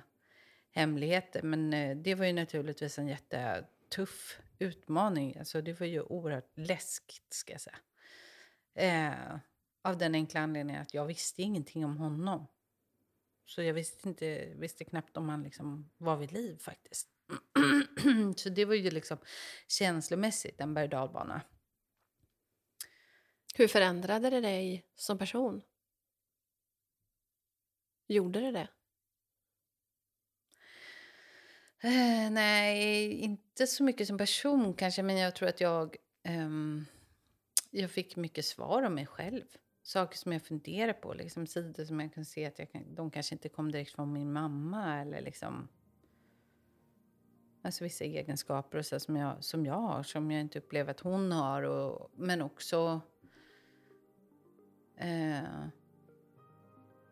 hemligheter. Men eh, det var ju naturligtvis en jättetuff utmaning. Alltså det var ju oerhört läskigt ska jag säga. Eh, av den enkla anledningen att jag visste ingenting om honom. Så jag visste, inte, visste knappt om han liksom var vid liv faktiskt. Så det var ju liksom känslomässigt en berg dalbana. Hur förändrade det dig som person? Gjorde det det? Eh, nej, inte så mycket som person kanske, men jag tror att jag, ehm, jag fick mycket svar om mig själv. Saker som jag funderar på, liksom sidor som jag kan se att jag kan, de kanske inte kom direkt från min mamma eller liksom Alltså vissa egenskaper och så som, jag, som jag har, som jag inte upplever att hon har. Och, men också eh,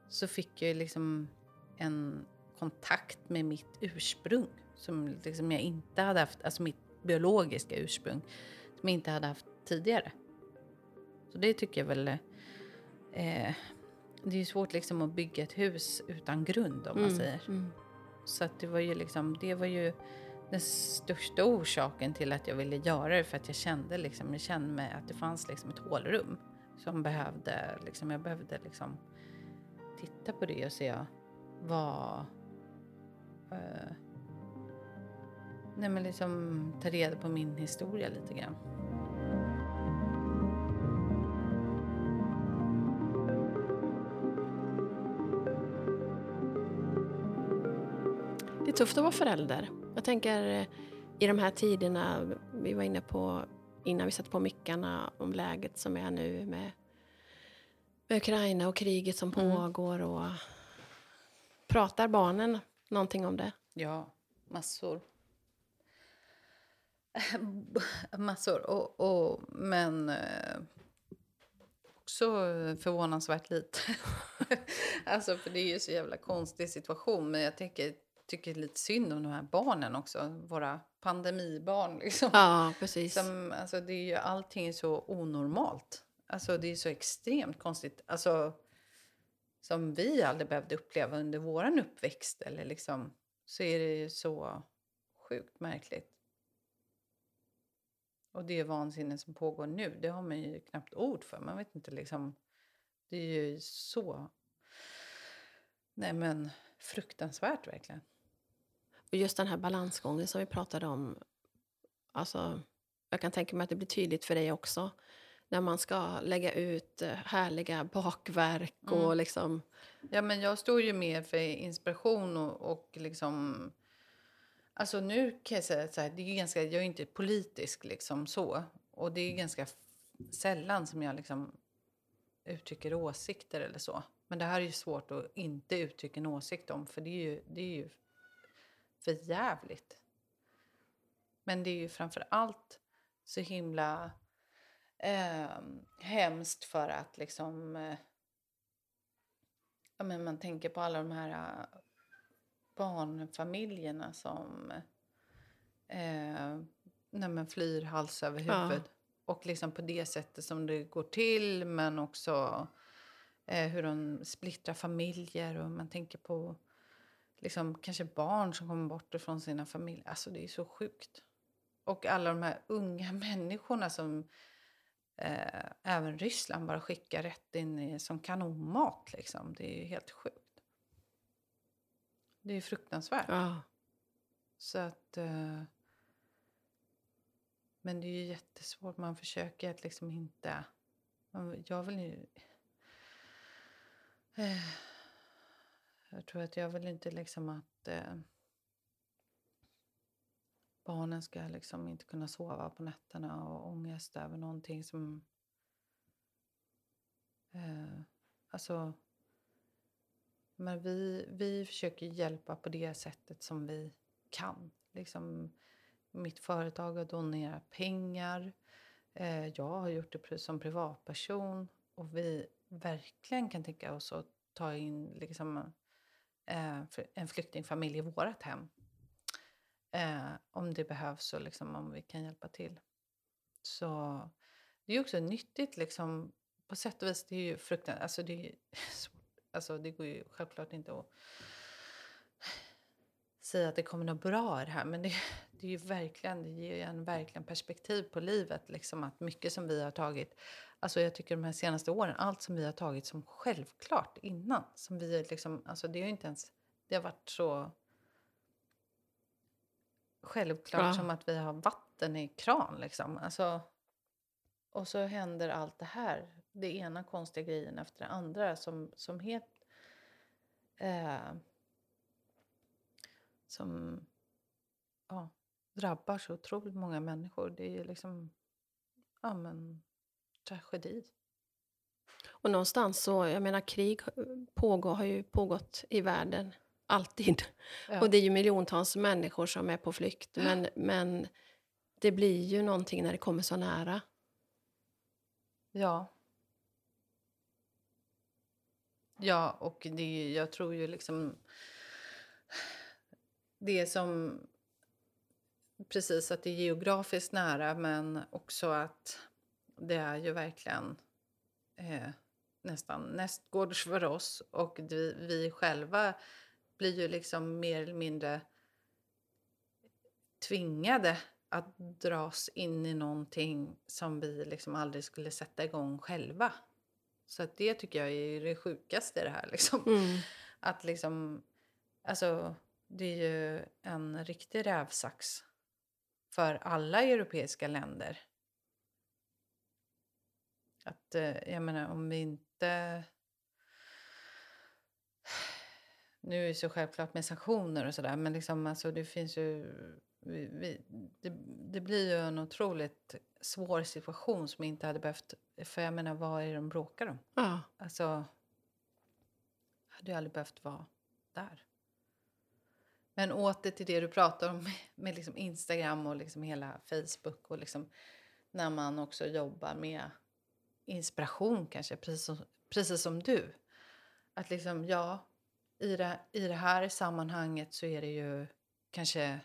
så fick jag liksom en kontakt med mitt ursprung som liksom jag inte hade haft, alltså mitt biologiska ursprung som jag inte hade haft tidigare. Så det tycker jag väl... Eh, det är ju svårt liksom att bygga ett hus utan grund om man säger. Mm. Så att det var ju liksom, det var ju den största orsaken till att jag ville göra det för att jag kände liksom, jag kände mig att det fanns liksom ett hålrum som behövde, liksom, jag behövde liksom titta på det och se vad, eh, nej men liksom ta reda på min historia lite grann. Tufft att vara förälder. Jag tänker eh, i de här tiderna, vi var inne på innan vi satte på mickarna om läget som är nu med, med Ukraina och kriget som Mm. pågår. Och pratar barnen någonting om det? Ja, massor. massor. Och, och, men eh, också förvånansvärt lite. alltså, för det är ju så jävla konstig situation. Men jag tycker, tycker lite synd om de här barnen också. Våra pandemibarn. Liksom. Ja, precis. Som, alltså, det är ju, allting är så onormalt. Alltså, det är så extremt konstigt. Alltså, som vi aldrig behövde uppleva under vår uppväxt. Eller liksom, så är det ju så sjukt märkligt. Och det vansinne som pågår nu, det har man ju knappt ord för. Man vet inte liksom... Det är ju så... Nej men, fruktansvärt verkligen. Och just den här balansgången som vi pratade om. Alltså, jag kan tänka mig att det blir tydligt för dig också. När man ska lägga ut eh, härliga bakverk och Mm. liksom... Ja, men jag står ju mer för inspiration och, och liksom... Alltså nu kan jag säga här, det är ganska, jag är inte politisk liksom så. Och det är ganska sällan som jag liksom uttrycker åsikter eller så. Men det här är ju svårt att inte uttrycka en åsikt om för det är ju, det är ju för jävligt. Men det är ju framför allt så himla eh, hemskt för att liksom... Eh, ja, men man tänker på alla de här äh, barnfamiljerna som eh, nej, flyr hals över Ja. huvud. Och liksom på det sättet som det går till, men också eh, hur de splittrar familjer. Och man tänker på liksom, kanske barn som kommer bort ifrån sina familjer. Alltså det är så sjukt. Och alla de här unga människorna som eh, även Ryssland bara skickar rätt in i, som kanonmat. Liksom. Det är ju helt sjukt. Det är fruktansvärt. Ja. Så att... Eh, men det är ju jättesvårt. Man försöker att liksom inte... Man, jag vill ju... Eh, jag tror att jag vill inte liksom att eh, barnen ska liksom inte kunna sova på nätterna och ångest över någonting som... Eh, alltså... Men vi, vi försöker hjälpa på det sättet som vi kan. Liksom, mitt företag har donerat pengar. Eh, jag har gjort det som privatperson. Och vi verkligen kan tänka oss att ta in liksom, eh, Eh, en flyktingfamilj i vårt hem. Eh, om det behövs och liksom, om vi kan hjälpa till. Så det är också nyttigt liksom, på sätt och vis. Det är ju fruktansvärt. Alltså, det, är ju svårt. Alltså, det går ju självklart inte att säga att det kommer något bra i det här. Men det, det är ju verkligen, det ger ju en verkligen perspektiv på livet. Liksom att mycket som vi har tagit, alltså jag tycker de här senaste åren, allt som vi har tagit som självklart innan. Som vi liksom, alltså det ju inte ens, det har varit så självklart Ja. som att vi har vatten i kran liksom. Alltså, och så händer allt det här. Det ena konstiga grejen efter det andra som, som helt... Eh, som ja, drabbar så otroligt många människor. Det är liksom... Ja, men... Tragedi. Och någonstans så, jag menar krig pågår, har ju pågått i världen, alltid. Ja. Och det är ju miljontals människor som är på flykt. Men, men det blir ju någonting när det kommer så nära. Ja. Ja, och det, jag tror ju liksom... Det som... Precis, att det är geografiskt nära men också att det är ju verkligen eh, nästan nästgårds för oss. Och vi, vi själva blir ju liksom mer eller mindre tvingade att dras in i någonting som vi liksom aldrig skulle sätta igång själva. Så att det tycker jag är det sjukaste i det här. Liksom. Mm. Att liksom, alltså, det är ju en riktig rävsax för alla europeiska länder. Att, eh, jag menar, om vi inte... Nu är det så självklart med sanktioner och sådär, men liksom, alltså, det finns ju vi, vi, det, det blir ju en otroligt svår situation som inte hade behövt... För jag menar, vad är det de bråkar om? Ja. Alltså, hade jag aldrig behövt vara där. Men åter till det du pratar om med liksom Instagram och liksom hela Facebook och liksom när man också jobbar med inspiration kanske, precis som, precis som du. Att liksom, ja, i det, i det här sammanhanget så är det ju kanske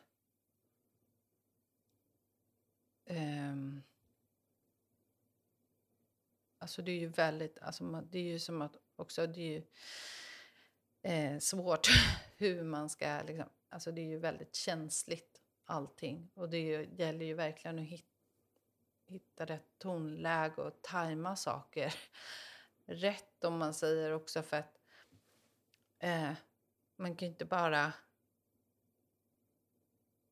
Um, alltså det är ju väldigt, alltså man, det är ju som att också, det är ju eh, svårt hur man ska, liksom, alltså det är ju väldigt känsligt allting. Och det ju, gäller ju verkligen att hitta, hitta rätt tonläge och tajma saker rätt om man säger också för att eh, man kan ju inte bara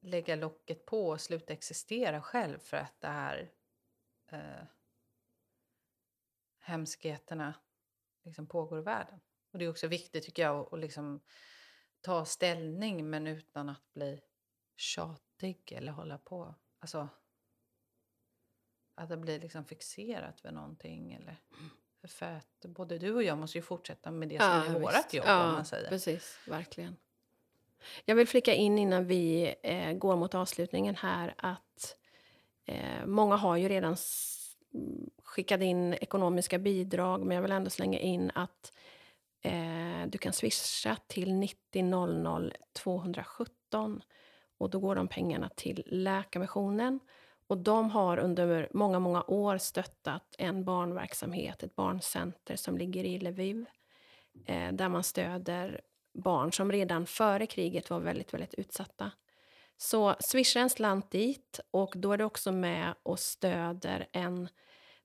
lägga locket på och sluta existera själv för att det här eh, hemskheterna liksom pågår i världen. Och det är också viktigt tycker jag att, att liksom ta ställning men utan att bli tjatig eller hålla på. Alltså att det blir liksom fixerat vid någonting. Eller, för att både du och jag måste ju fortsätta med det som Ja, är visst. vårt jobb. Ja, om man säger. precis. Verkligen. Jag vill flika in innan vi eh, går mot avslutningen här att eh, många har ju redan skickat in ekonomiska bidrag men jag vill ändå slänga in att eh, du kan swisha till 90 00 217 och då går de pengarna till Läkarmissionen. Och de har under många, många år stöttat en barnverksamhet, ett barncenter som ligger i Lviv eh, där man stöder barn som redan före kriget var väldigt, väldigt utsatta. Så swisha en slant dit och då är du också med och stöder en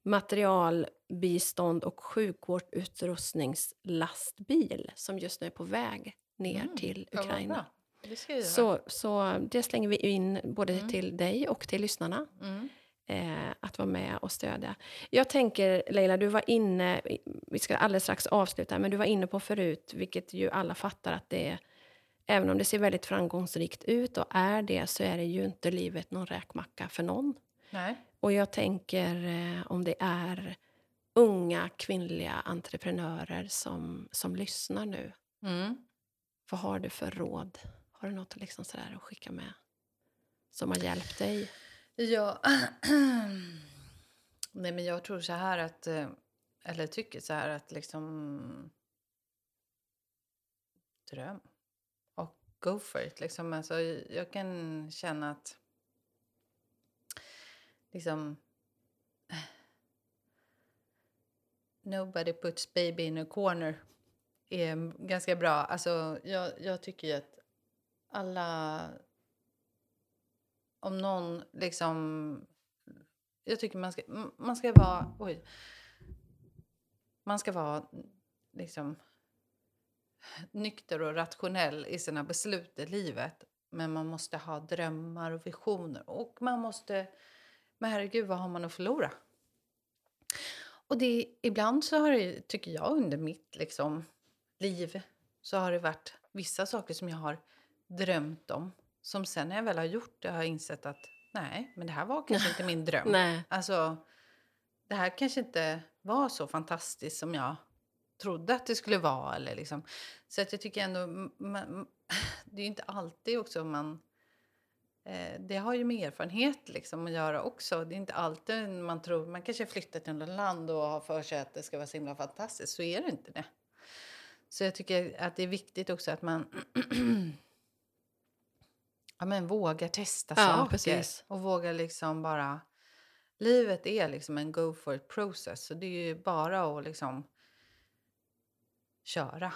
materialbistånd och sjukvårdsutrustningslastbil som just nu är på väg ner Mm, till Ukraina. Det så, så det slänger vi in både Mm. till dig och till lyssnarna Mm. eh, att vara med och stödja. Jag tänker, Leila, du var inne, vi ska alldeles strax avsluta, men du var inne på förut, vilket ju alla fattar att det är, även om det ser väldigt framgångsrikt ut och är det, så är det ju inte livet någon räkmacka för någon. Nej. Och jag tänker eh, om det är unga kvinnliga entreprenörer som, som lyssnar nu, Mm. vad har du för råd? Har du något liksom sådär att skicka med som har hjälpt dig? Ja. Nej, men jag tror så här att... Eh, eller tycker så här att liksom... Dröm. Och go for it. Liksom. Alltså, jag kan känna att... Liksom... Nobody puts baby in a corner är ganska bra. Alltså, jag, jag tycker ju att alla om någon liksom... Jag tycker man ska, man ska vara... Oj. Man ska vara liksom nykter och rationell i sina beslut i livet. Men man måste ha drömmar och visioner. Och man måste... Men herregud, vad har man att förlora? Och det, ibland så har det, tycker jag, under mitt liksom, liv så har det varit vissa saker som jag har drömt om som sen när jag väl har gjort det har jag insett att nej, men det här var kanske inte min dröm. Nej. Alltså, det här kanske inte var så fantastiskt som jag trodde att det skulle vara. Eller liksom. Så att jag tycker ändå, m- m- det är ju inte alltid också man... Eh, det har ju med erfarenhet liksom att göra också. Det är inte alltid man tror, man kanske flyttar till ett land och har för sig att det ska vara så himla fantastiskt. Så är det inte det. Så jag tycker att det är viktigt också att man ja, men vågar testa Ja, saker. precis. Och vågar liksom bara... Livet är liksom en go for it process. Så det är ju bara att liksom köra.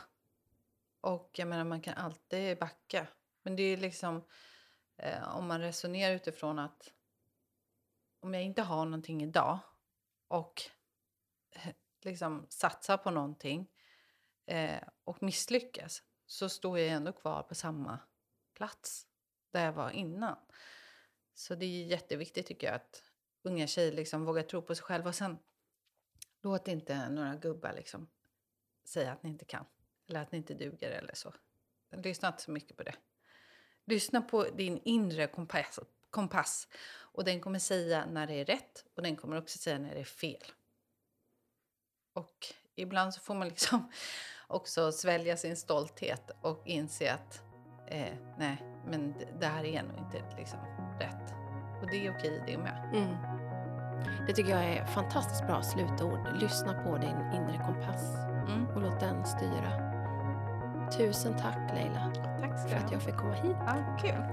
Och jag menar, man kan alltid backa. Men det är liksom... Eh, om man resonerar utifrån att om jag inte har någonting idag och eh, liksom satsar på någonting eh, och misslyckas så står jag ändå kvar på samma plats där jag var innan. Så det är jätteviktigt tycker jag att unga tjejer liksom vågar tro på sig själva. Och sen låt inte några gubbar liksom säga att ni inte kan. Eller att ni inte duger eller så. Lyssna inte så mycket på det. Lyssna på din inre kompass, kompass. Och den kommer säga när det är rätt och den kommer också säga när det är fel. Och ibland så får man liksom också svälja sin stolthet och inse att eh, nej, men det här är nog inte liksom rätt. Och det är okej det med. Mm. Det tycker jag är fantastiskt bra slutord. Lyssna på din inre kompass Mm. och låt den styra. Tusen tack Leila Tack för att jag fick komma hit. Ja, kul.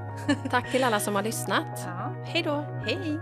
Tack till alla som har lyssnat. Ja. Hej då! Hej!